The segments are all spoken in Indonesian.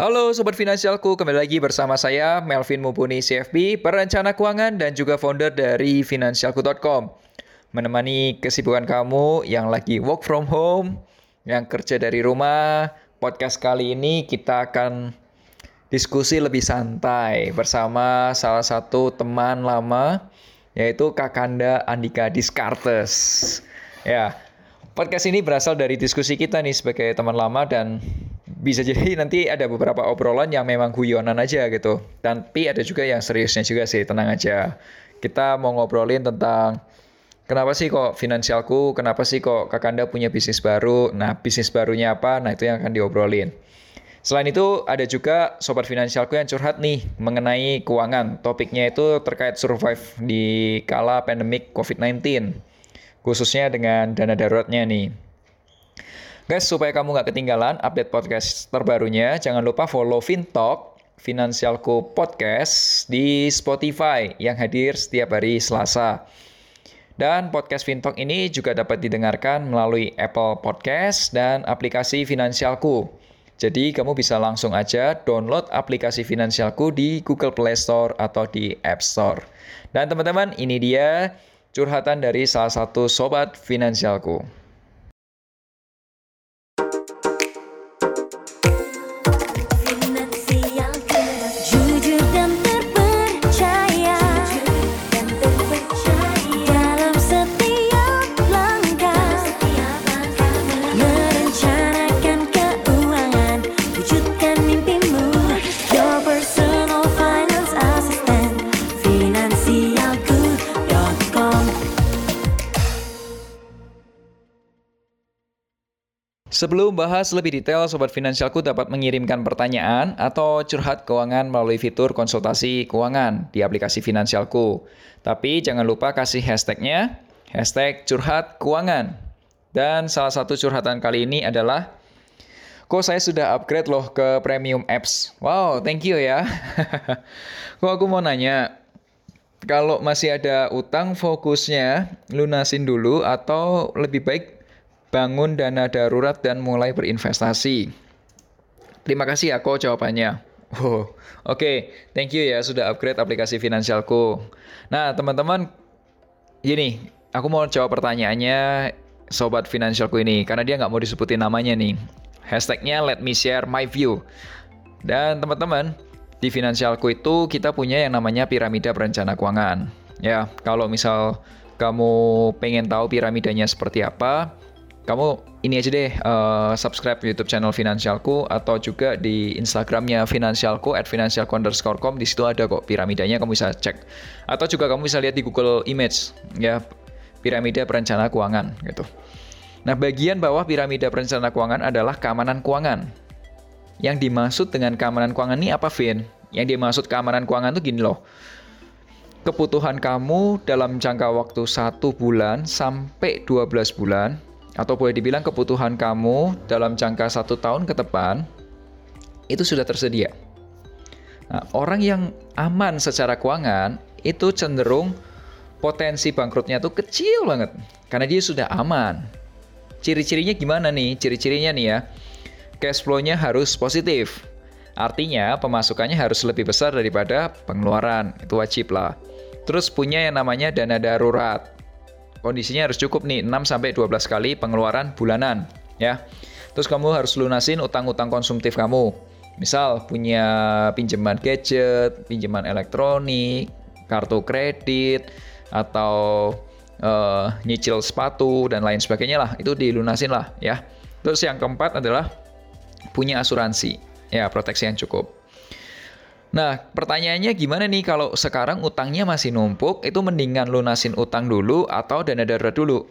Halo Sobat Finansialku, kembali lagi bersama saya Melvin Mumpuni CFP, perencana keuangan dan juga founder dari Finansialku.com. Menemani kesibukan kamu yang lagi work from home, yang kerja dari rumah, podcast kali ini kita akan diskusi lebih santai bersama salah satu teman lama yaitu Kakanda Andika Diskartes. Ya, podcast ini berasal dari diskusi kita nih sebagai teman lama dan bisa jadi nanti ada beberapa obrolan yang memang guyonan aja gitu. Tapi ada juga yang seriusnya juga sih, tenang aja. Kita mau ngobrolin tentang kenapa sih kok finansialku, kenapa sih kok Kakanda punya bisnis baru, nah bisnis barunya apa, nah itu yang akan diobrolin. Selain itu ada juga sobat finansialku yang curhat nih mengenai keuangan. Topiknya itu terkait survive di kala pandemik COVID-19. Khususnya dengan dana daruratnya nih. Guys, supaya kamu nggak ketinggalan update podcast terbarunya, jangan lupa follow Fintalk, Finansialku Podcast di Spotify yang hadir setiap hari Selasa. Dan podcast Fintalk ini juga dapat didengarkan melalui Apple Podcast dan aplikasi Finansialku. Jadi kamu bisa langsung aja download aplikasi Finansialku di Google Play Store atau di App Store. Dan teman-teman, ini dia curhatan dari salah satu sobat Finansialku. Sebelum bahas lebih detail, Sobat Finansialku dapat mengirimkan pertanyaan atau curhat keuangan melalui fitur konsultasi keuangan di aplikasi Finansialku. Tapi jangan lupa kasih hashtagnya, hashtag curhat keuangan. Dan salah satu curhatan kali ini adalah, kok saya sudah upgrade loh ke premium apps. Wow, thank you ya. kok aku mau nanya, kalau masih ada utang fokusnya lunasin dulu atau lebih baik bangun dana darurat dan mulai berinvestasi. Terima kasih kok jawabannya. Oh, oke, okay. thank you ya sudah upgrade aplikasi finansialku. Nah, teman-teman, gini, aku mau jawab pertanyaannya sobat finansialku ini karena dia nggak mau disebutin namanya nih. Hashtagnya let me share my view. Dan teman-teman, di finansialku itu kita punya yang namanya piramida perencana keuangan. Ya, kalau misal kamu pengen tahu piramidanya seperti apa, kamu ini aja deh uh, subscribe YouTube channel Finansialku atau juga di Instagramnya Finansialku at finansialku underscore di situ ada kok piramidanya kamu bisa cek atau juga kamu bisa lihat di Google Image ya piramida perencana keuangan gitu. Nah bagian bawah piramida perencana keuangan adalah keamanan keuangan. Yang dimaksud dengan keamanan keuangan ini apa Vin? Yang dimaksud keamanan keuangan itu gini loh kebutuhan kamu dalam jangka waktu satu bulan sampai 12 bulan atau boleh dibilang kebutuhan kamu dalam jangka satu tahun ke depan itu sudah tersedia. Nah, orang yang aman secara keuangan itu cenderung potensi bangkrutnya itu kecil banget karena dia sudah aman. Ciri-cirinya gimana nih? Ciri-cirinya nih ya, cash flow-nya harus positif. Artinya pemasukannya harus lebih besar daripada pengeluaran, itu wajib lah. Terus punya yang namanya dana darurat kondisinya harus cukup nih 6 sampai 12 kali pengeluaran bulanan ya. Terus kamu harus lunasin utang-utang konsumtif kamu. Misal punya pinjaman gadget, pinjaman elektronik, kartu kredit atau uh, nyicil sepatu dan lain sebagainya lah. Itu dilunasin lah ya. Terus yang keempat adalah punya asuransi. Ya, proteksi yang cukup. Nah, pertanyaannya gimana nih kalau sekarang utangnya masih numpuk, itu mendingan lunasin utang dulu atau dana darurat dulu?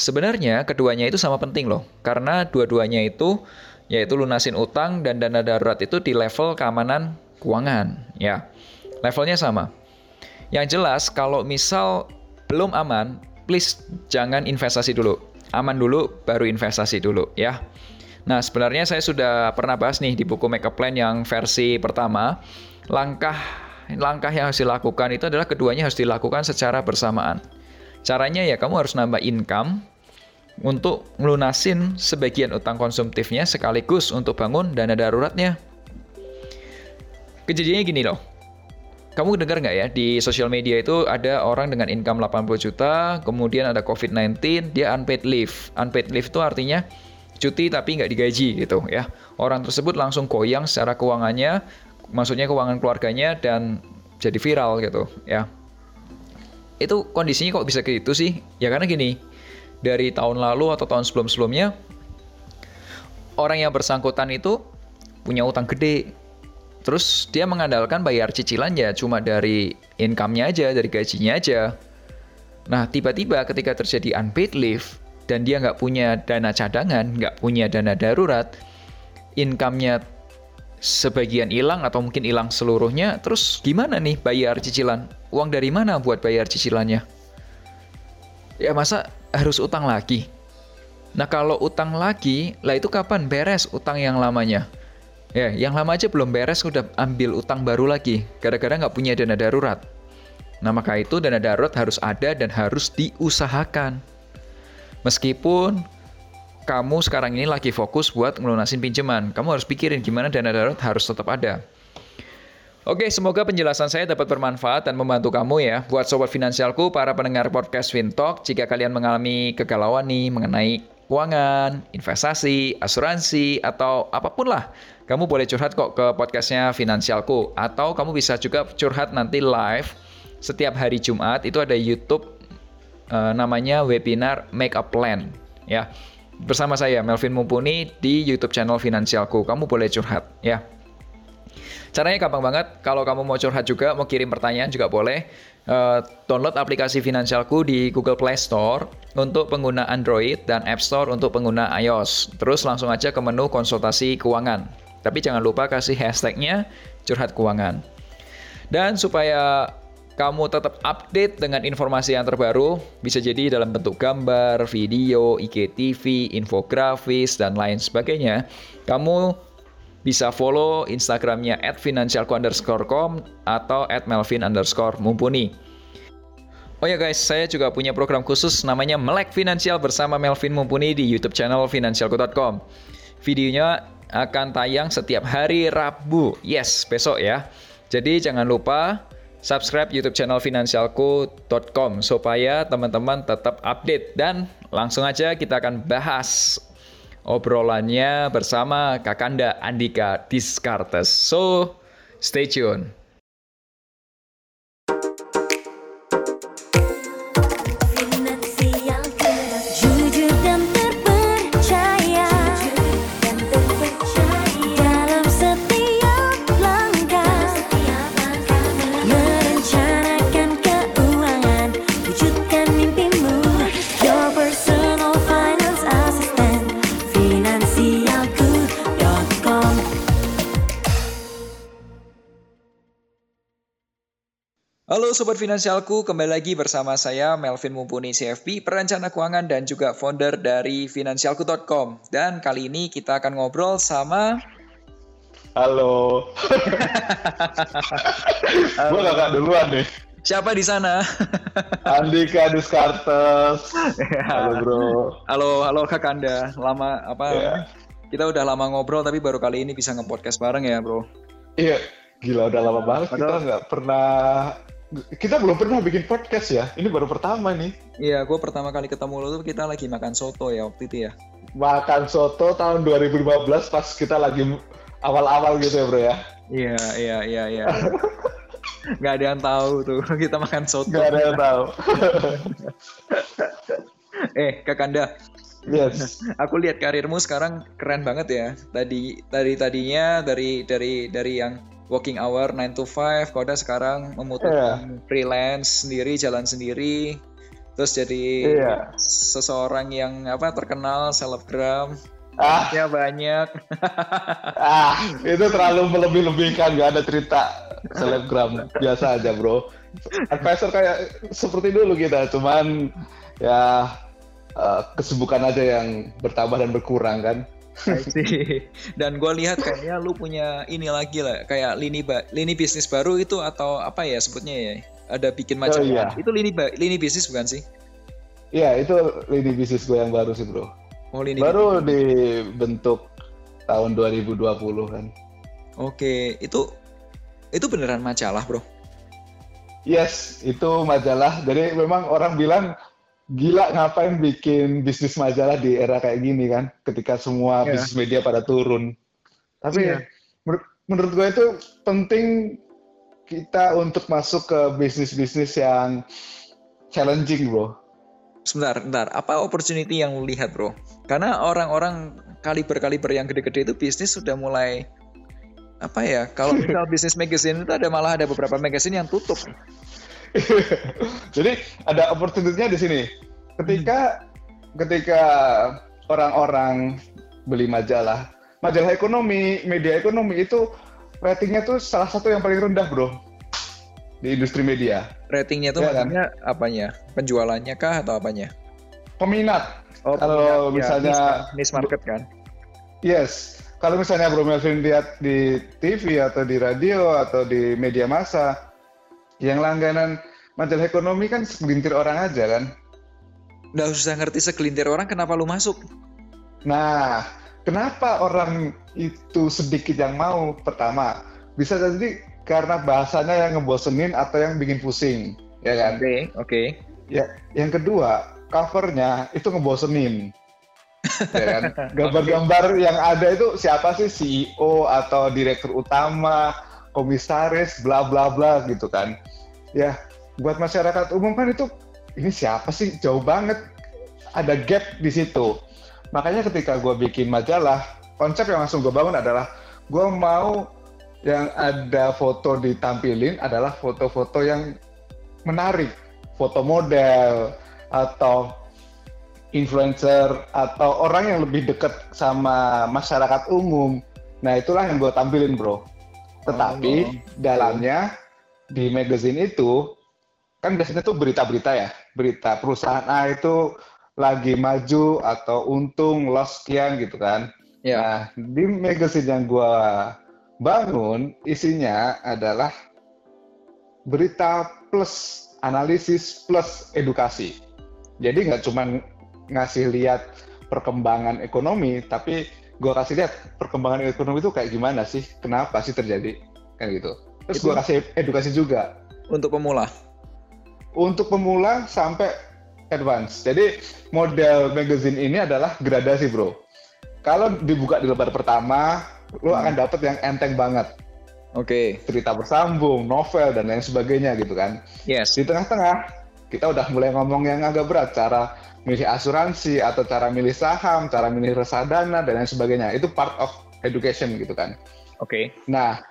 Sebenarnya keduanya itu sama penting loh, karena dua-duanya itu yaitu lunasin utang dan dana darurat itu di level keamanan keuangan, ya. Levelnya sama. Yang jelas kalau misal belum aman, please jangan investasi dulu. Aman dulu, baru investasi dulu ya. Nah, sebenarnya saya sudah pernah bahas nih di buku Makeup Plan yang versi pertama. Langkah langkah yang harus dilakukan itu adalah keduanya harus dilakukan secara bersamaan. Caranya ya kamu harus nambah income untuk melunasin sebagian utang konsumtifnya sekaligus untuk bangun dana daruratnya. Kejadiannya gini loh. Kamu dengar nggak ya di sosial media itu ada orang dengan income 80 juta, kemudian ada COVID-19, dia unpaid leave. Unpaid leave itu artinya cuti tapi nggak digaji gitu ya. Orang tersebut langsung goyang secara keuangannya, maksudnya keuangan keluarganya dan jadi viral gitu ya. Itu kondisinya kok bisa gitu sih? Ya karena gini, dari tahun lalu atau tahun sebelum-sebelumnya orang yang bersangkutan itu punya utang gede. Terus dia mengandalkan bayar cicilannya cuma dari income-nya aja, dari gajinya aja. Nah, tiba-tiba ketika terjadi unpaid leave, dan dia nggak punya dana cadangan, nggak punya dana darurat, income-nya sebagian hilang atau mungkin hilang seluruhnya, terus gimana nih bayar cicilan? Uang dari mana buat bayar cicilannya? Ya masa harus utang lagi? Nah kalau utang lagi, lah itu kapan beres utang yang lamanya? Ya, yang lama aja belum beres udah ambil utang baru lagi, gara-gara nggak punya dana darurat. Nah maka itu dana darurat harus ada dan harus diusahakan. Meskipun kamu sekarang ini lagi fokus buat ngelunasin pinjaman, kamu harus pikirin gimana dana darurat harus tetap ada. Oke, semoga penjelasan saya dapat bermanfaat dan membantu kamu ya. Buat sobat finansialku, para pendengar podcast Fintalk, jika kalian mengalami kegalauan nih mengenai keuangan, investasi, asuransi, atau apa pun lah, kamu boleh curhat kok ke podcastnya Finansialku. Atau kamu bisa juga curhat nanti live setiap hari Jumat, itu ada YouTube uh, namanya webinar Make a Plan ya. Bersama saya Melvin Mumpuni di YouTube channel Finansialku. Kamu boleh curhat ya. Caranya gampang banget. Kalau kamu mau curhat juga, mau kirim pertanyaan juga boleh. Uh, download aplikasi Finansialku di Google Play Store untuk pengguna Android dan App Store untuk pengguna iOS. Terus langsung aja ke menu konsultasi keuangan. Tapi jangan lupa kasih hashtagnya curhat keuangan. Dan supaya kamu tetap update dengan informasi yang terbaru, bisa jadi dalam bentuk gambar, video, IGTV, infografis, dan lain sebagainya. Kamu bisa follow Instagramnya at atau at melvin. Oh ya guys, saya juga punya program khusus namanya Melek Finansial bersama Melvin Mumpuni di YouTube channel finansialku.com. Videonya akan tayang setiap hari Rabu. Yes, besok ya. Jadi jangan lupa subscribe YouTube channel finansialku.com supaya teman-teman tetap update dan langsung aja kita akan bahas obrolannya bersama Kakanda Andika Diskartes. So, stay tune. Halo Sobat Finansialku, kembali lagi bersama saya Melvin Mumpuni CFP, perencana keuangan dan juga founder dari finansialku.com. Dan kali ini kita akan ngobrol sama... Halo. Gue gak duluan nih. Siapa di sana? Andika Descartes. Halo bro. Halo, halo Kak Kanda. Lama apa? Yeah. Kita udah lama ngobrol tapi baru kali ini bisa nge-podcast bareng ya bro. Iya, gila udah lama banget Padahal... kita nggak pernah kita belum pernah bikin podcast ya. Ini baru pertama nih. Iya, gue pertama kali ketemu lo tuh kita lagi makan soto ya waktu itu ya. Makan soto tahun 2015 pas kita lagi awal-awal gitu ya bro ya. Iya, iya, iya, iya. Gak ada yang tahu tuh kita makan soto. Gak ada yang tahu. eh, Kakanda. Yes. Aku lihat karirmu sekarang keren banget ya. Tadi tadi tadinya dari dari dari yang working hour 9 to 5 Koda sekarang memutuskan yeah. freelance sendiri jalan sendiri terus jadi yeah. seseorang yang apa terkenal selebgram ah. ya banyak ah itu terlalu melebih-lebihkan gak ada cerita selebgram biasa aja bro. Advisor kayak seperti dulu kita, cuman ya uh, kesibukan aja yang bertambah dan berkurang kan. Dan gue lihat kayaknya lu punya ini lagi lah, kayak lini lini bisnis baru itu atau apa ya sebutnya ya? Ada bikin macam oh, iya. Itu lini lini bisnis bukan sih? Iya, itu lini bisnis gue yang baru sih, Bro. Oh, lini baru bisnis. dibentuk tahun 2020 kan. Oke, itu itu beneran majalah, Bro? Yes, itu majalah. Jadi memang orang bilang gila ngapain bikin bisnis majalah di era kayak gini kan, ketika semua yeah. bisnis media pada turun. Tapi yeah. menur menurut gue itu penting kita untuk masuk ke bisnis-bisnis yang challenging, bro. Sebentar, sebentar. Apa opportunity yang lu lihat, bro? Karena orang-orang kaliber-kaliber yang gede-gede itu bisnis sudah mulai apa ya? Kalau misal bisnis magazine itu ada malah ada beberapa magazine yang tutup. Jadi ada opportunity-nya di sini. Ketika hmm. ketika orang-orang beli majalah, majalah ekonomi, media ekonomi itu ratingnya tuh salah satu yang paling rendah bro di industri media. Ratingnya tuh ya, maksudnya kan? apanya? Penjualannya kah atau apanya? Peminat. Oh, kalau peminat. misalnya ya, niche market kan? Yes. Kalau misalnya Bro Melvin lihat di TV atau di radio atau di media massa, yang langganan majalah ekonomi kan segelintir orang aja kan? Udah susah ngerti segelintir orang, kenapa lu masuk? Nah, Kenapa orang itu sedikit yang mau? Pertama, bisa jadi karena bahasanya yang ngebosenin atau yang bikin pusing, ya kan? Oke, okay, oke. Okay. Ya, yang kedua, covernya itu ngebosenin. ya kan? Gambar-gambar yang ada itu siapa sih CEO atau direktur utama, komisaris, bla bla bla gitu kan. Ya, buat masyarakat umum kan itu ini siapa sih? Jauh banget. Ada gap di situ Makanya ketika gue bikin majalah, konsep yang langsung gue bangun adalah gue mau yang ada foto ditampilin adalah foto-foto yang menarik, foto model atau influencer atau orang yang lebih dekat sama masyarakat umum. Nah itulah yang gue tampilin bro. Tetapi oh, dalamnya di magazine itu kan biasanya tuh berita-berita ya, berita perusahaan A itu lagi maju atau untung loss sekian gitu kan. Ya. Nah, di magazine yang gue bangun isinya adalah berita plus analisis plus edukasi. Jadi nggak cuma ngasih lihat perkembangan ekonomi, tapi gue kasih lihat perkembangan ekonomi itu kayak gimana sih, kenapa sih terjadi, kan gitu. Terus gue kasih edukasi juga. Untuk pemula? Untuk pemula sampai advance. Jadi model magazine ini adalah gradasi bro. Kalau dibuka di lembar pertama, lo akan hmm. dapet yang enteng banget. Oke. Okay. Cerita bersambung, novel dan lain sebagainya gitu kan. Yes. Di tengah-tengah kita udah mulai ngomong yang agak berat, cara milih asuransi atau cara milih saham, cara milih reksadana dan lain sebagainya. Itu part of education gitu kan. Oke. Okay. Nah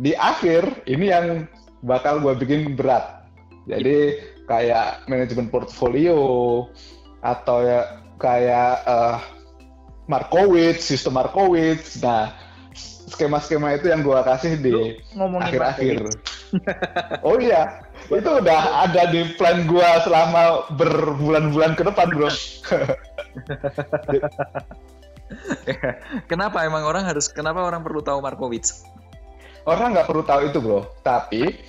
di akhir ini yang bakal gue bikin berat. Jadi kayak manajemen portfolio atau ya kayak uh, Markowitz, sistem Markowitz. Nah, skema-skema itu yang gua kasih di akhir-akhir. oh iya, itu udah ada di plan gua selama berbulan-bulan ke depan, bro. kenapa emang orang harus? Kenapa orang perlu tahu Markowitz? Orang nggak perlu tahu itu, bro. Tapi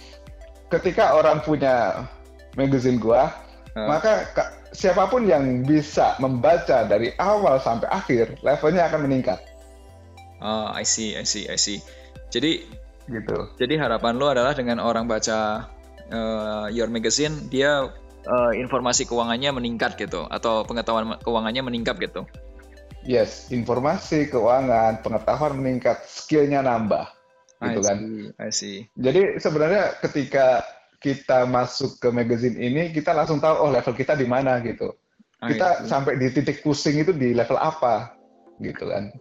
ketika orang punya magazine gua, uh. maka siapa pun yang bisa membaca dari awal sampai akhir, levelnya akan meningkat. Oh, I see, I see, I see. Jadi gitu. Jadi harapan lo adalah dengan orang baca uh, your magazine, dia uh, informasi keuangannya meningkat gitu, atau pengetahuan keuangannya meningkat gitu. Yes, informasi keuangan, pengetahuan meningkat, skillnya nambah, gitu I kan. I see. Jadi sebenarnya ketika kita masuk ke magazine ini kita langsung tahu oh level kita di mana gitu. Kita sampai di titik pusing itu di level apa gitu kan.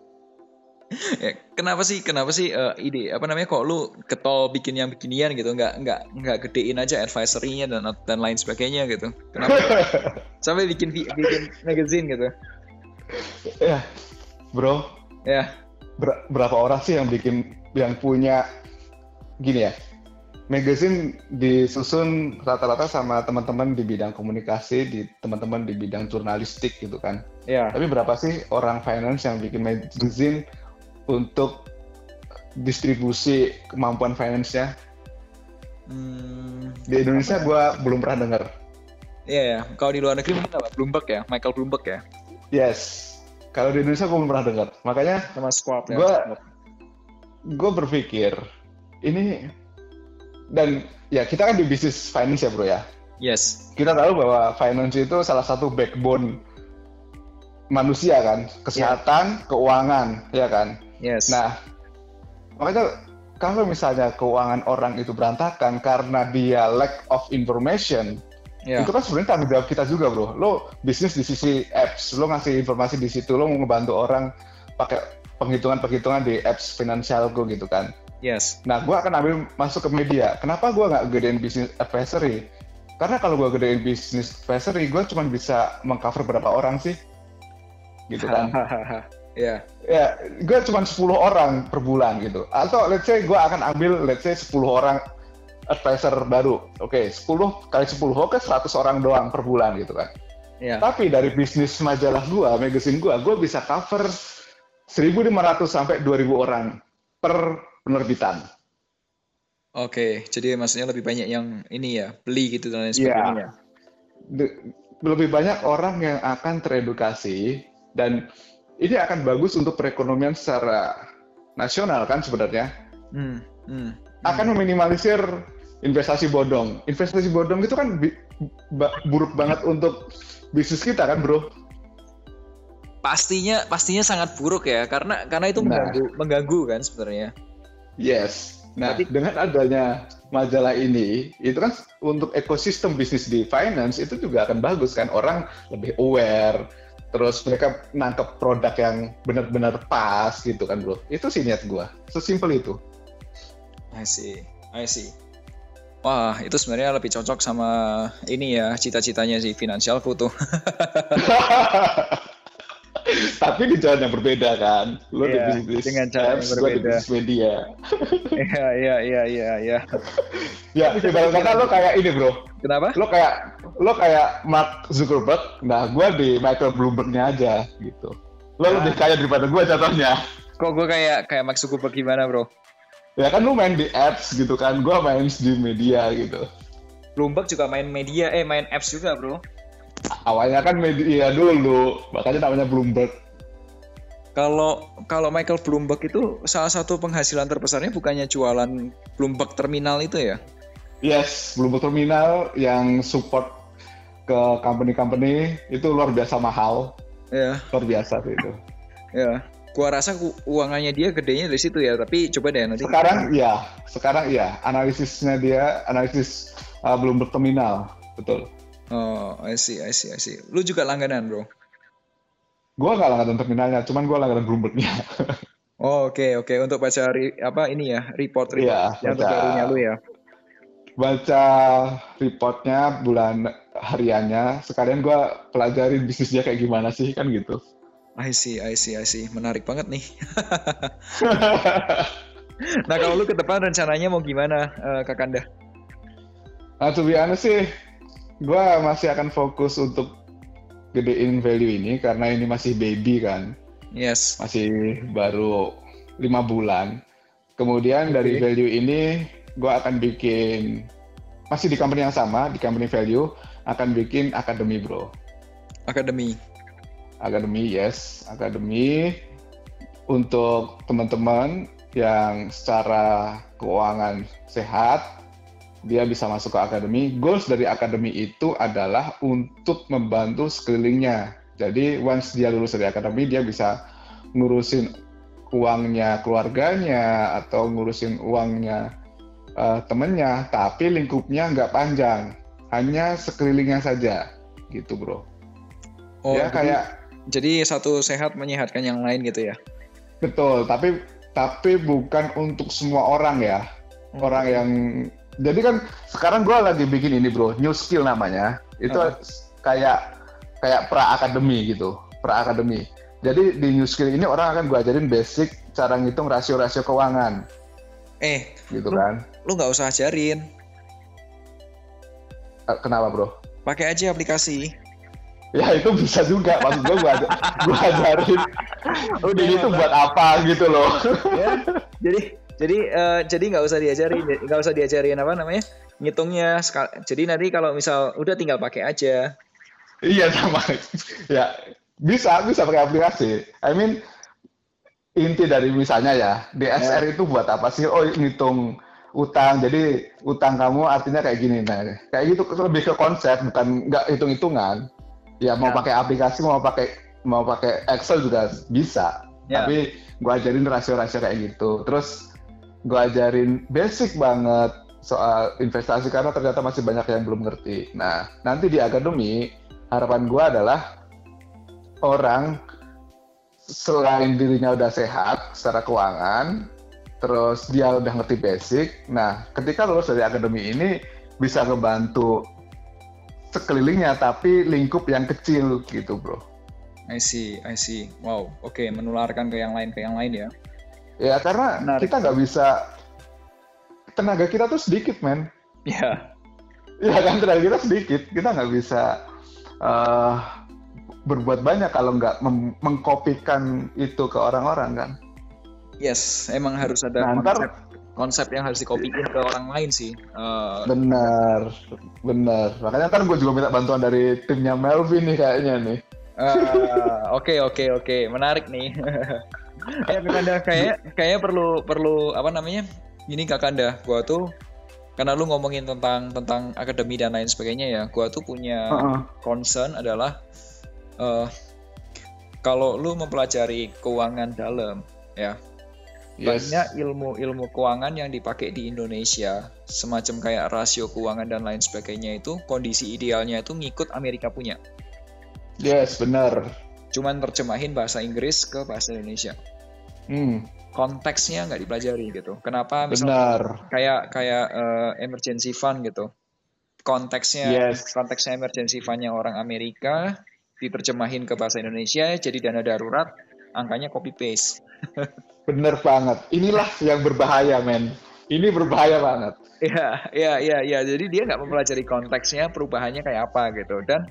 Ya, kenapa sih kenapa sih uh, ide apa namanya kok lu ketol bikin yang beginian gitu? Nggak nggak nggak gedein aja advisory-nya dan dan lain sebagainya gitu. Kenapa? Sampai bikin bikin magazine gitu. Ya bro. Ya. Ber berapa orang sih yang bikin yang punya gini ya magazine disusun rata-rata sama teman-teman di bidang komunikasi, di teman-teman di bidang jurnalistik gitu kan. Ya. Tapi berapa sih orang finance yang bikin magazine untuk distribusi kemampuan finance-nya? Hmm, Di Indonesia gue belum pernah dengar. Iya ya. Kalau di luar negeri mungkin apa? Bloomberg ya, Michael Bloomberg ya. Yes. Kalau di Indonesia gue belum pernah dengar. Makanya Sama Squad ya. Squad. gue berpikir ini dan ya kita kan di bisnis finance ya bro ya. Yes. Kita tahu bahwa finance itu salah satu backbone manusia kan, kesehatan, keuangan, ya kan. Yes. Nah, makanya kalau misalnya keuangan orang itu berantakan karena dia lack of information, ya. itu kan sebenarnya tanggung jawab kita juga bro. Lo bisnis di sisi apps, lo ngasih informasi di situ, lo mau ngebantu orang pakai penghitungan-penghitungan di apps finansialku gitu kan. Yes. Nah, gue akan ambil masuk ke media. Kenapa gue nggak gedein bisnis advisory? Karena kalau gue gedein bisnis advisory, gue cuma bisa mengcover berapa orang sih, gitu kan? ya. ya, gue cuma 10 orang per bulan gitu. Atau let's say gue akan ambil let's say 10 orang advisor baru. Oke, 10 kali 10, oke 100 orang doang per bulan gitu kan. Ya. Tapi dari bisnis majalah gue, magazine gue, gue bisa cover 1.500 sampai 2.000 orang per penerbitan. Oke, jadi maksudnya lebih banyak yang ini ya, beli gitu dan lain Iya. sebagainya. De- lebih banyak orang yang akan teredukasi dan ini akan bagus untuk perekonomian secara nasional kan sebenarnya Hmm. Hmm. akan meminimalisir investasi bodong. Investasi bodong itu kan bi- ba- buruk banget untuk bisnis kita kan, Bro. Pastinya pastinya sangat buruk ya, karena karena itu Nah. mengganggu mengganggu kan sebenarnya. Yes. Nah, Tapi- dengan adanya majalah ini, itu kan untuk ekosistem bisnis di finance itu juga akan bagus kan. Orang lebih aware, terus mereka nangkep produk yang benar-benar pas gitu kan, bro. Itu sih niat gua. Sesimpel itu. I see, I see. Wah, itu sebenarnya lebih cocok sama ini ya, cita-citanya si finansialku tuh. Tapi di jalan yang berbeda kan. Lo Iya, di bisnis dengan cara yang gua di berbeda. bisnis media. Iya, iya, iya, iya, iya. Ya, ibarat kata lo kayak ini, bro. Kenapa? Lo kayak lo kayak Mark Zuckerberg. Nah, gua di Michael Bloomberg-nya aja gitu. Lo Ah. lebih kaya daripada gua contohnya. Kok gue kayak kayak Max Zuckerberg gimana, bro? Ya kan lu main di apps gitu kan, gua main di media gitu. Bloomberg juga main media, eh main apps juga, bro. Awalnya kan media dulu, makanya namanya Bloomberg. Kalau kalau Michael Bloomberg itu salah satu penghasilan terbesarnya bukannya jualan Bloomberg terminal itu ya? Yes, Bloomberg Terminal yang support ke company-company itu luar biasa mahal, Ya, luar biasa sih itu. ya. Gua rasa uangannya dia gedenya dari situ ya, tapi coba deh nanti. Sekarang ya, sekarang ya, analisisnya dia analisis uh, Bloomberg Terminal, betul. Oh, I see, I see, I see. Lu juga langganan, bro? Gua nggak langganan terminalnya, cuman gua langganan Bloombergnya. Oh, oke, oke. Untuk baca ri- apa ini ya, report report Iya, yang terbarunya lu ya. Baca reportnya bulan hariannya, sekalian gua pelajarin bisnis dia kayak gimana sih, kan gitu. I see, I see, I see. Menarik banget nih. nah, kalau lu ke depan rencananya mau gimana, eh, Kak Kanda? Nah, to be honest sih, gue masih akan fokus untuk gedein value ini karena ini masih baby kan, Yes. masih baru lima bulan. Kemudian dari Oke. value ini, gue akan bikin masih di company yang sama, di company value akan bikin akademi bro. Akademi. Akademi yes, akademi untuk teman-teman yang secara keuangan sehat dia bisa masuk ke akademi. Goals dari akademi itu adalah untuk membantu sekelilingnya. Jadi once dia lulus dari akademi dia bisa ngurusin uangnya keluarganya atau ngurusin uangnya eh, temennya, tapi lingkupnya nggak panjang, hanya sekelilingnya saja, gitu bro. Oh, ya jadi- kayak Jadi satu sehat menyehatkan yang lain gitu ya? Betul, tapi tapi bukan untuk semua orang ya. Hmm. Orang yang jadi kan sekarang gue lagi bikin ini bro, new skill namanya. Itu Apa? kayak kayak pra akademi gitu, pra akademi. Jadi di new skill ini orang akan gue ajarin basic cara ngitung rasio-rasio keuangan, Eh, gitu Lu- kan. lu nggak usah ajarin. Eh, Kenapa bro? Pakai aja aplikasi. Ya itu bisa juga, maksud gue gue gue ajarin. Udah itu buat apa gitu loh. ya, jadi jadi eh, jadi nggak usah diajarin, nggak usah diajarin apa namanya ngitungnya. Jadi nanti kalau misal udah tinggal pakai aja. Iya sama. ya bisa bisa pakai aplikasi. I mean inti dari misalnya ya DSR itu buat apa sih? Oh ngitung utang. Jadi utang kamu artinya kayak gini nah. Kayak gitu lebih ke konsep bukan nggak hitung-hitungan. Ya mau Ya. pakai aplikasi mau pakai mau pakai Excel juga bisa. Ya. Tapi gua ajarin rasio-rasio kayak gitu. Terus gua ajarin basic banget soal investasi karena ternyata masih banyak yang belum ngerti. Nah, nanti di akademi harapan gua adalah orang selain dirinya udah sehat secara keuangan, terus dia udah ngerti basic. Nah, ketika lulus dari akademi ini bisa ngebantu sekelilingnya tapi lingkup yang kecil gitu, bro. I see, I see. Wow, oke, menularkan ke yang lain ke yang lain ya. Ya karena Menarik. kita nggak bisa tenaga kita tuh sedikit, men. Ya, Ya kan tenaga kita sedikit, kita nggak bisa eh, berbuat banyak kalau nggak mengkopikan itu ke orang-orang kan. yes, emang harus ada Nah, ntar- konsep konsep yang harus dikopiin ke orang lain sih. Eh, Benar, benar. Makanya ntar gue juga minta bantuan dari timnya Melvin nih kayaknya nih. eh, Oke, oke, oke, menarik nih. ya, Kakanda, kayak kayak perlu perlu apa namanya? Ini Kakanda, gua tuh karena lu ngomongin tentang tentang akademi dan lain sebagainya ya, gua tuh punya concern adalah eh kalau lu mempelajari keuangan dalam ya Yes. banyak ilmu-ilmu keuangan yang dipakai di Indonesia semacam kayak rasio keuangan dan lain sebagainya itu kondisi idealnya itu ngikut Amerika punya Yes, benar. cuman terjemahin bahasa Inggris ke bahasa Indonesia Hmm, konteksnya nggak dipelajari gitu kenapa misalnya benar. kayak kayak eh, emergency fund gitu konteksnya Yes. konteksnya emergency fundnya orang Amerika diterjemahin ke bahasa Indonesia jadi dana darurat angkanya copy paste Bener banget. Inilah yang berbahaya, men. Ini berbahaya banget. Iya, iya, iya, iya. Jadi dia nggak mempelajari konteksnya, perubahannya kayak apa gitu. Dan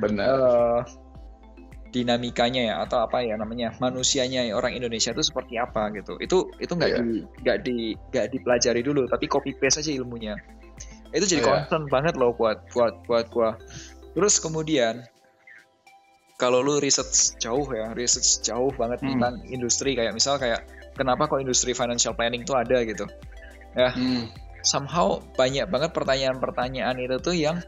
Benar. eh, dinamikanya ya atau apa ya namanya manusianya ya, orang Indonesia itu seperti apa gitu. Itu itu nggak Iya. di nggak di nggak dipelajari dulu, tapi copy paste aja ilmunya. Itu jadi Iya. concern banget loh buat buat buat gua. Terus kemudian kalau lu riset jauh ya, riset jauh banget Hmm. tentang industri kayak misal kayak kenapa kok industri financial planning itu ada gitu. Ya, Hmm. somehow banyak banget pertanyaan-pertanyaan itu tuh yang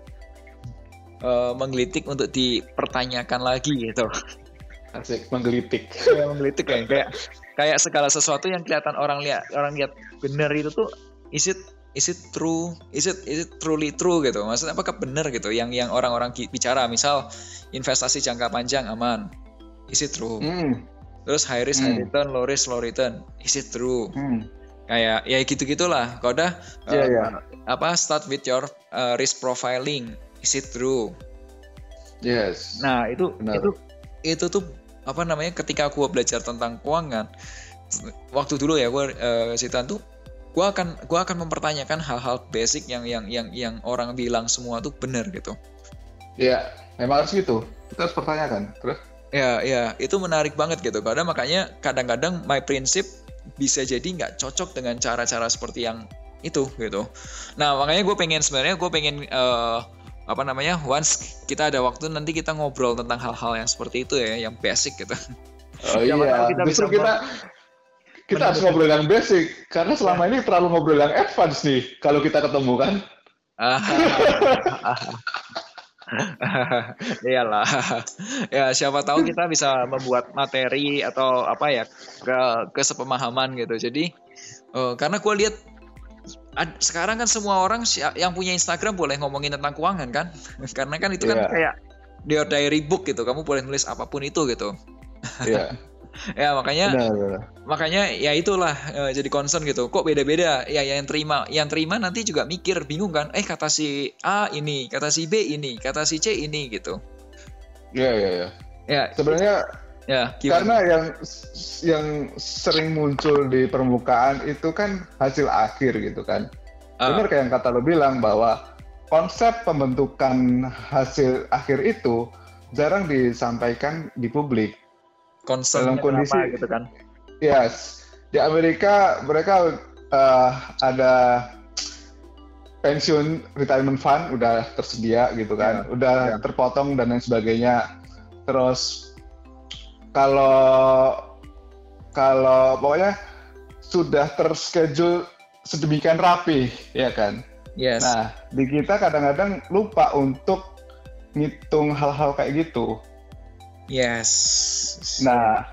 eh, menggelitik untuk dipertanyakan lagi gitu. Asik, menggelitik. Kayak menggelitik kayak kayak kayak segala sesuatu yang kelihatan orang lihat orang lihat benar itu tuh is it is it true is it is it truly true gitu maksudnya apakah benar gitu yang yang orang-orang bicara misal investasi jangka panjang aman is it true Hmm. terus high risk high Hmm. return low risk low return is it true Hmm. kayak ya gitu gitulah kalau udah Iya, eh, iya. apa start with your uh, risk profiling is it true Yes. nah itu Benar. itu itu tuh apa namanya ketika gua belajar tentang keuangan waktu dulu ya gua uh, Sitan tuh gua akan gua akan mempertanyakan hal-hal basic yang yang yang yang orang bilang semua tuh benar gitu Iya, memang harus gitu. Kita harus pertanyakan. Terus? ya ya itu menarik banget gitu karena makanya kadang-kadang my prinsip bisa jadi nggak cocok dengan cara-cara seperti yang itu gitu nah makanya gue pengen sebenarnya gue pengen eh, apa namanya once kita ada waktu nanti kita ngobrol tentang hal-hal yang seperti itu ya yang basic gitu Oh iya, tahu kita justru bisa kita kita harus ngobrol yang basic karena selama ini terlalu ngobrol yang advance nih kalau kita ketemu kan. Iyalah. ya siapa tahu kita bisa membuat materi atau apa ya ke kesepemahaman gitu. Jadi eh, karena gue lihat sekarang kan semua orang yang punya Instagram boleh ngomongin tentang keuangan kan? karena kan itu kan Iya. kayak your diary book gitu. Kamu boleh nulis apa pun itu gitu. Iya, Ya makanya benar, benar. makanya ya itulah eh, jadi concern gitu kok beda-beda ya yang terima yang terima nanti juga mikir bingung kan eh kata si A ini kata si B ini kata si C ini gitu Iya, iya, iya. ya Sebenarnya ya gimana karena yang yang sering muncul di permukaan itu kan hasil akhir gitu kan. uh. benar kayak yang kata lo bilang bahwa konsep pembentukan hasil akhir itu jarang disampaikan di publik. Konsep dalam kondisi apa, gitu kan? Yes, di Amerika mereka uh, ada pensiun retirement fund udah tersedia gitu kan, yeah. udah yeah. terpotong dan lain sebagainya. Terus kalau kalau pokoknya sudah terschedule sedemikian rapi, ya kan. Yes. Nah, di kita kadang-kadang lupa untuk ngitung hal-hal kayak gitu. Yes. Nah,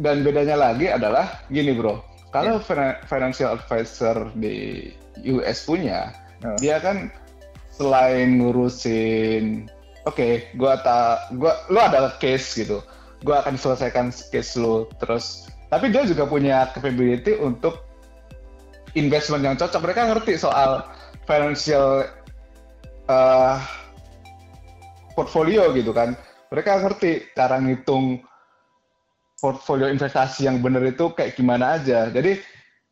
dan bedanya lagi adalah gini, Bro. Kalau yeah. financial advisor di US punya, oh. dia kan selain ngurusin oke, okay, gua tak gua lu ada case gitu. Gua akan selesaikan case lu terus tapi dia juga punya capability untuk investment yang cocok. Mereka ngerti soal financial uh, portfolio gitu kan. Mereka ngerti cara ngitung portfolio investasi yang benar itu kayak gimana aja. Jadi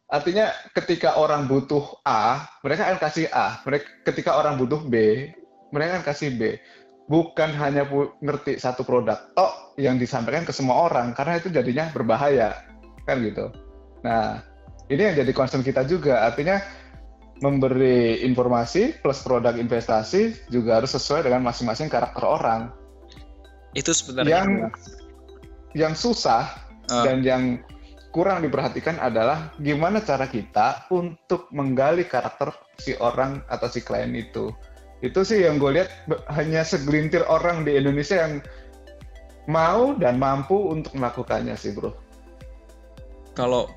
artinya ketika orang butuh A, mereka akan kasih A. Mereka ketika orang butuh B, mereka akan kasih B. Bukan hanya ngerti satu produk, toh yang disampaikan ke semua orang karena itu jadinya berbahaya kan gitu. Nah, ini yang jadi concern kita juga. Artinya memberi informasi plus produk investasi juga harus sesuai dengan masing-masing karakter orang. Itu sebenarnya yang yang susah uh. dan yang kurang diperhatikan adalah gimana cara kita untuk menggali karakter si orang atau si klien itu. Itu sih yang gue lihat hanya segelintir orang di Indonesia yang mau dan mampu untuk melakukannya sih bro kalau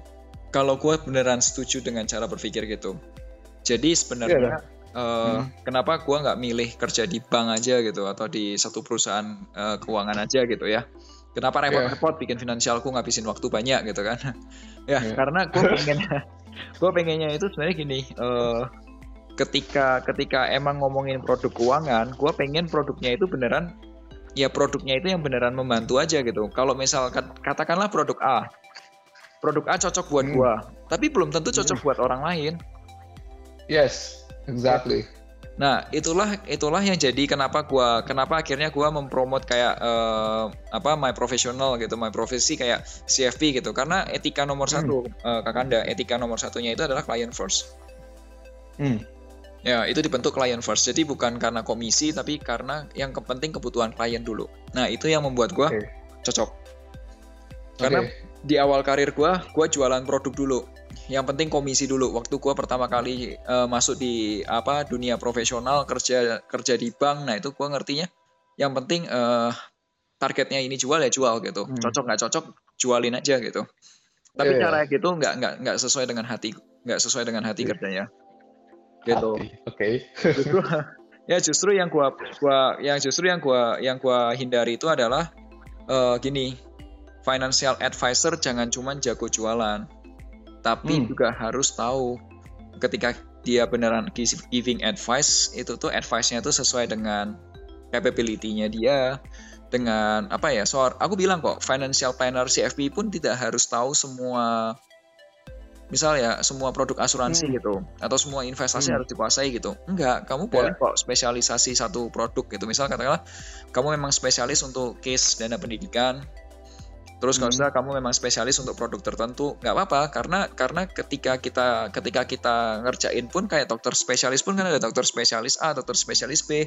kalau gue beneran setuju dengan cara berpikir gitu. Jadi sebenarnya yeah, uh, hmm. kenapa gue nggak milih kerja di bank aja gitu atau di satu perusahaan uh, keuangan aja gitu ya? Kenapa repot-repot yeah. bikin finansialku ngabisin waktu banyak gitu kan? ya yeah. karena gue pengen gue pengennya itu sebenarnya gini. Uh, ketika ketika emang ngomongin produk keuangan, gue pengen produknya itu beneran ya produknya itu yang beneran membantu aja gitu. Kalau misal katakanlah produk A, produk A cocok buat hmm. gua, tapi belum tentu cocok hmm. buat orang lain. Yes, exactly. Nah, itulah itulah yang jadi kenapa gua kenapa akhirnya gua mempromot kayak uh, apa my professional gitu, my profesi kayak CFP gitu. Karena etika nomor hmm. satu uh, Kakanda, etika nomor satunya itu adalah client first. Hmm. Ya, itu dibentuk client first. Jadi bukan karena komisi, tapi karena yang penting kebutuhan klien dulu. Nah, itu yang membuat gua okay. cocok. Karena okay di awal karir gue, gue jualan produk dulu. Yang penting komisi dulu. Waktu gue pertama kali uh, masuk di apa dunia profesional kerja kerja di bank, nah itu gue ngertinya. Yang penting uh, targetnya ini jual ya jual gitu. Hmm. Cocok nggak cocok jualin aja gitu. Tapi yeah. cara gitu nggak nggak nggak sesuai dengan hati, nggak sesuai dengan hati yeah. kerjanya. Gitu. Oke. Okay. justru ya justru yang gua gua yang justru yang gua yang gua hindari itu adalah uh, gini financial advisor jangan cuma jago jualan, tapi hmm. juga harus tahu ketika dia beneran giving advice itu tuh advice-nya tuh sesuai dengan capability-nya dia dengan apa ya soal aku bilang kok financial planner CFP pun tidak harus tahu semua misal ya semua produk asuransi hmm. gitu atau semua investasi hmm. harus dikuasai gitu enggak kamu yeah. boleh kok spesialisasi satu produk gitu misal katakanlah kamu memang spesialis untuk case dana pendidikan Terus kalau hmm. kamu memang spesialis untuk produk tertentu, nggak apa-apa karena karena ketika kita ketika kita ngerjain pun kayak dokter spesialis pun kan ada dokter spesialis A, dokter spesialis B,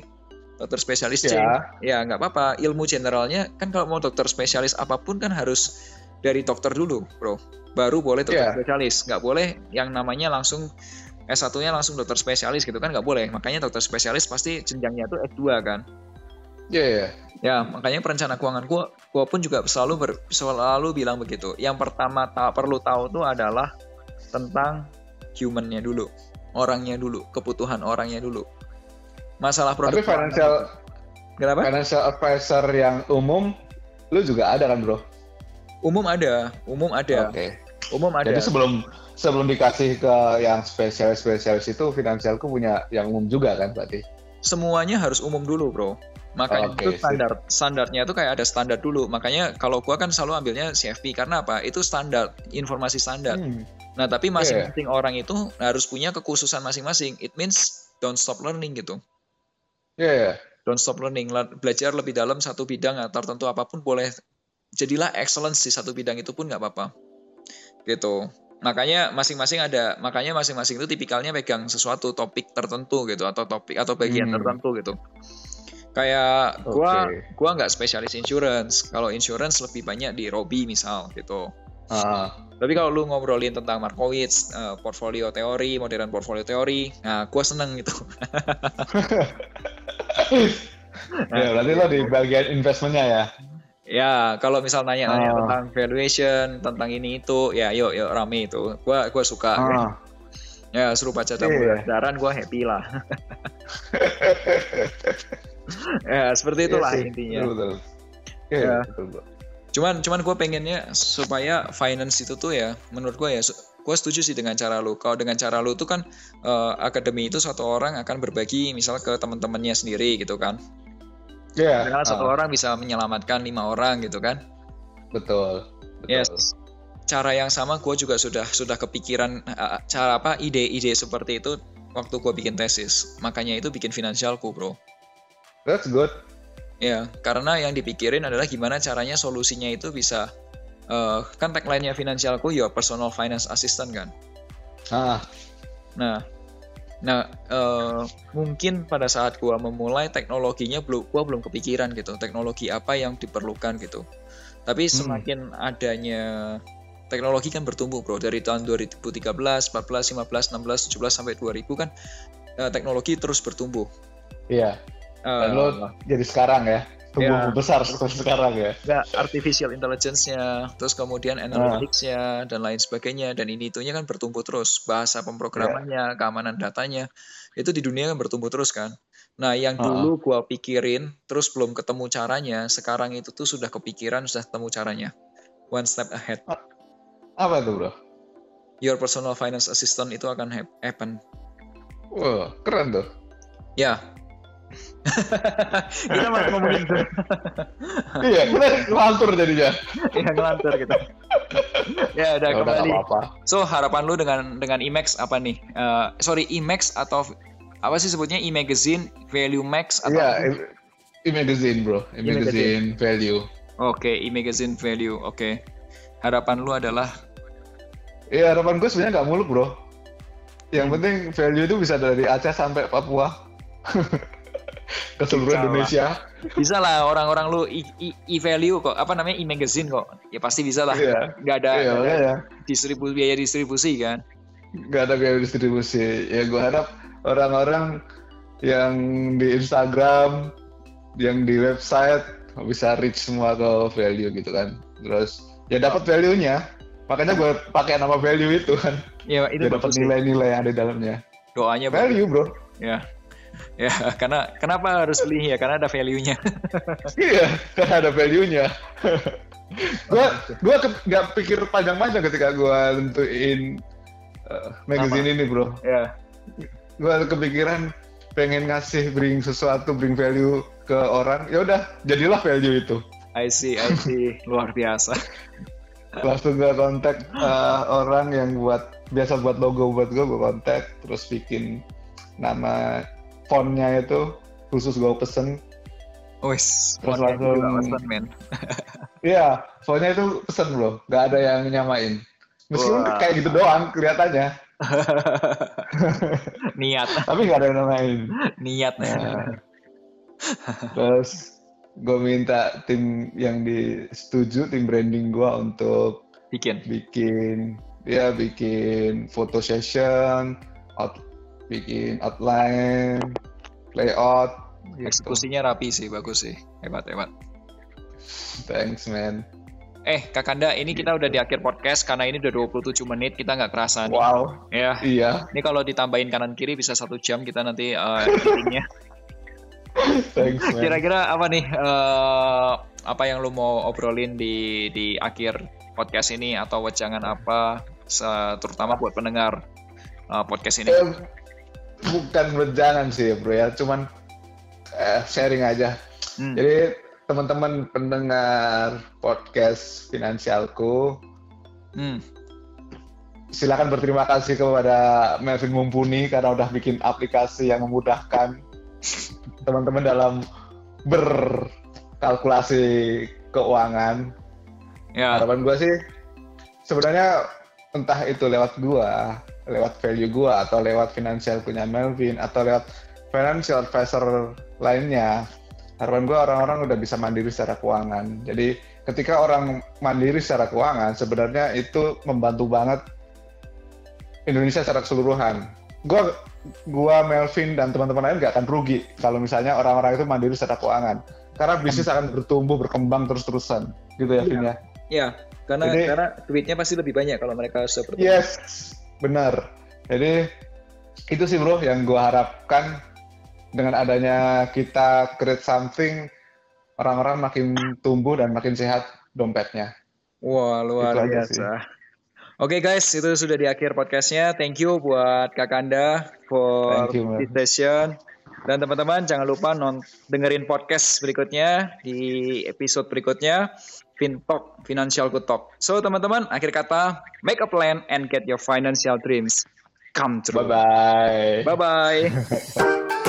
dokter spesialis C. Ya, ya nggak apa-apa. Ilmu generalnya kan kalau mau dokter spesialis apa pun kan harus dari dokter dulu, bro. Baru boleh dokter yeah. spesialis. Nggak boleh yang namanya langsung S1-nya langsung dokter spesialis gitu kan nggak boleh. Makanya dokter spesialis pasti jenjangnya itu S2 kan. Iya, yeah, yeah. Ya, makanya perencana keuangan gua gua pun juga selalu ber, selalu bilang begitu. Yang pertama tak perlu tahu tuh adalah tentang humannya dulu, orangnya dulu, kebutuhan orangnya dulu. Masalah produk. Tapi financial Kenapa? Financial advisor yang umum lu juga ada kan, Bro? Umum ada, umum ada. Oke. Okay. Umum ada. Jadi sebelum sebelum dikasih ke yang spesialis-spesialis itu finansialku punya yang umum juga kan berarti? Semuanya harus umum dulu, Bro Makanya Oke, itu standar standarnya itu kayak ada standar dulu. Makanya kalau gua kan selalu ambilnya CFP karena apa? Itu standar, informasi standar. Hmm. Nah, tapi masing-masing orang itu harus punya kekhususan masing-masing. It means don't stop learning gitu. Iya, iya. Don't stop learning. La- Belajar lebih dalam satu bidang tertentu apa pun boleh. Jadilah excellence di satu bidang itu pun nggak apa-apa. Gitu. Makanya masing-masing ada, makanya masing-masing itu tipikalnya pegang sesuatu topik tertentu gitu atau topik atau bagian Hmm. tertentu gitu. Kayak gua Oke. gua nggak spesialis insurance. Kalau insurance lebih banyak di Robi misal gitu. Ah, Tapi kalau lu ngobrolin tentang Markowitz, eh, portfolio teori, modern portfolio teori, nah gua seneng gitu. ya, berarti lo di bagian investmentnya ya? Ya, kalau misal nanya-nanya Ah. tentang valuation, tentang ini itu, ya yuk yuk rame itu. Gua gua suka. Ah, Ya suruh baca Iya. pembelajaran gua happy lah. ya, seperti itulah iya sih, intinya. Betul, betul. Iya, Ya. betul, betul. Cuman cuman gue pengennya supaya finance itu tuh ya menurut gue ya gue setuju sih dengan cara lu. Kalau dengan cara lu tuh kan eh, akademi itu satu orang akan berbagi misal ke teman-temannya sendiri gitu kan. Iya, Karena satu ah, orang bisa menyelamatkan lima orang gitu kan. betul. betul. Yes. Cara yang sama gue juga sudah sudah kepikiran eh, cara apa ide-ide seperti itu waktu gue bikin tesis. Makanya itu bikin finansialku bro. That's good. Ya, karena yang dipikirin adalah gimana caranya solusinya itu bisa eh, kan tagline-nya finansialku your personal finance assistant kan. Ah, Nah, nah eh, mungkin pada saat gua memulai teknologinya belum gua belum kepikiran gitu teknologi apa yang diperlukan gitu. Tapi semakin adanya teknologi kan bertumbuh bro dari tahun 2013, 14, 15, 16, 17 sampai 2000 kan eh, teknologi terus bertumbuh. iya. Eh, Dan lo jadi sekarang ya, tumbuh Ya. besar seperti sekarang ya. ya, artificial intelligence-nya, terus kemudian analytics-nya dan lain sebagainya dan ini itunya kan bertumbuh terus. Bahasa pemrogramannya, keamanan datanya itu di dunia kan bertumbuh terus kan. Nah, yang dulu gua pikirin terus belum ketemu caranya, sekarang itu tuh sudah kepikiran, sudah ketemu caranya. One step ahead. Apa tuh bro? Your personal finance assistant itu akan hap- happen. Wah, keren tuh. Ya. Kita mau ngomongin itu. iya, kita ngelantur jadinya. ya ngelantur kita. ya udah Ya udah nggak kembali. apa-apa. So harapan lu dengan dengan IMAX apa nih? Eh, sorry IMAX atau apa sih sebutnya e-magazine, value max atau Iya, apa? e- e-magazine bro, e-magazine value. Oke, e-magazine value. Oke. Harapan lu adalah Iya, harapan gue sebenarnya nggak muluk bro. Yang Hmm. penting value itu bisa dari Aceh sampai Papua. Ke seluruh Bisa lah. Indonesia. bisa lah orang-orang lu e- e-value kok apa namanya e-magazine kok. Ya pasti bisa lah. Iya. Nggak ada, Iya, nggak ada makanya. distribusi biaya distribusi kan. Nggak ada biaya distribusi. Ya gue harap orang-orang yang di Instagram, yang di website bisa reach semua ke value gitu kan. Terus ya dapat value-nya. Makanya gue pakai nama value itu kan. Ya itu dapat nilai-nilai yang ada di dalamnya. Doanya. Value bro. Ya. Ya, karena kenapa harus beli ya? Karena ada value-nya. Iya, karena ada value-nya. gua gua ke- nggak pikir panjang-panjang ketika gua tentuin uh, magazine ini, Bro. ya. Gua kepikiran pengen ngasih bring sesuatu, bring value ke orang. Ya udah, jadilah value itu. I see, I see. Luar biasa. Langsung gua kontak uh, orang yang buat biasa buat logo buat gua, gua kontak terus bikin nama fontnya itu khusus gua pesen. Wes, Terus langsung- men. Iya, fontnya itu pesen, Bro. Nggak ada yang nyamain. Meskipun Wah. kayak gitu doang kelihatannya, Niat, tapi nggak ada yang namain. niat. Nah, terus gue minta tim yang disetujui tim branding gue untuk Bikin. bikin ya bikin photo session, out, bikin outline, layout. Gitu. Eksekusinya rapi sih, bagus sih. Hebat, hebat. Thanks man. Eh, Kakanda, ini kita udah di akhir podcast karena ini udah 27 menit, kita nggak kerasa nih. Wow. Ya, Iya. ini kalau ditambahin kanan kiri bisa satu jam kita nanti editingnya. Thanks man. Kira-kira apa nih eh, apa yang lu mau obrolin di di akhir podcast ini atau wejangan apa terutama buat pendengar eh, podcast ini? Bukan berjalan sih bro ya, cuman eh, sharing aja. Hmm. Jadi teman-teman pendengar podcast finansialku, hmm. silakan berterima kasih kepada Melvin Mumpuni karena udah bikin aplikasi yang memudahkan teman-teman dalam berkalkulasi keuangan. Ya. Harapan gue sih sebenarnya entah itu lewat gua, lewat value gua atau lewat finansial punya Melvin atau lewat financial advisor lainnya harapan gue orang-orang udah bisa mandiri secara keuangan. Jadi ketika orang mandiri secara keuangan, sebenarnya itu membantu banget Indonesia secara keseluruhan. Gue, gua Melvin dan teman-teman lain gak akan rugi kalau misalnya orang-orang itu mandiri secara keuangan. Karena bisnis akan bertumbuh, berkembang terus-terusan, gitu ya, Vin ya. Iya, karena Jadi, karena duitnya pasti lebih banyak kalau mereka seperti Yes, benar. Jadi itu sih bro yang gue harapkan dengan adanya kita create something, orang-orang makin tumbuh dan makin sehat dompetnya. Wah, luar itu biasa. Oke okay, guys, itu sudah di akhir podcastnya. Thank you buat Kak Kanda for you, this session. Dan teman-teman jangan lupa non dengerin podcast berikutnya di episode berikutnya FinTalk, Financial Good Talk. So teman-teman, akhir kata, make a plan and get your financial dreams come true. Bye-bye. Bye-bye.